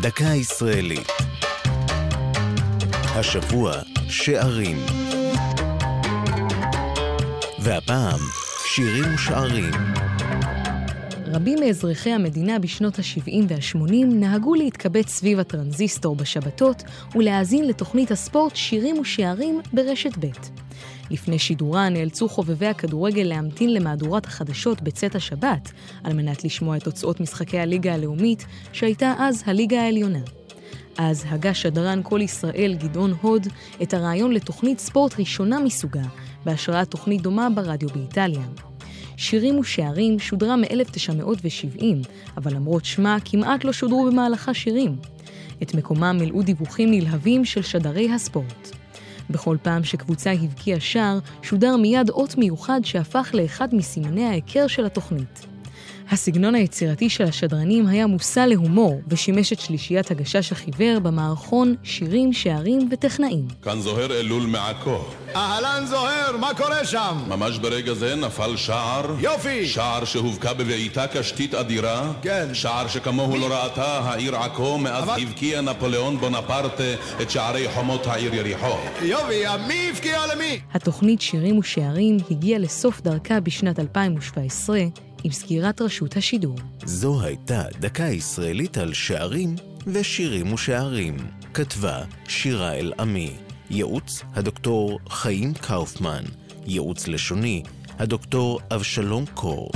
דקה ישראלית. השבוע שערים. והפעם שירים ושערים. רבים מאזרחי המדינה בשנות ה-70 וה-80 נהגו להתקבץ סביב הטרנזיסטור בשבתות ולהאזין לתוכנית הספורט שירים ושערים ברשת ב'. לפני שידורה נאלצו חובבי הכדורגל להמתין למהדורת החדשות בצאת השבת, על מנת לשמוע את תוצאות משחקי הליגה הלאומית, שהייתה אז הליגה העליונה. אז הגה שדרן כל ישראל גדעון הוד את הרעיון לתוכנית ספורט ראשונה מסוגה, בהשראת תוכנית דומה ברדיו באיטליה. שירים ושערים שודרה מ-1970, אבל למרות שמה כמעט לא שודרו במהלכה שירים. את מקומם מילאו דיווחים נלהבים של שדרי הספורט. בכל פעם שקבוצה הבקיעה שער, שודר מיד אות מיוחד שהפך לאחד מסימני ההיכר של התוכנית. הסגנון היצירתי של השדרנים היה מושא להומור, ושימש את שלישיית הגשש החיוור במערכון שירים, שערים וטכנאים. כאן זוהר אלול מעכו. אהלן זוהר, מה קורה שם? ממש ברגע זה נפל שער. יופי! שער שהובקע בבעיטה קשתית אדירה. כן. שער שכמוהו לא ראתה העיר עכו מאז אבל... הבקיע נפוליאון בונפרטה את שערי חומות העיר יריחו. יופי, מי הבקיע למי? התוכנית שירים ושערים הגיעה לסוף דרכה בשנת 2017, עם סגירת רשות השידור. זו הייתה דקה ישראלית על שערים ושירים ושערים. כתבה שירה אל-עמי. ייעוץ הדוקטור חיים קאופמן. ייעוץ לשוני הדוקטור אבשלום קור.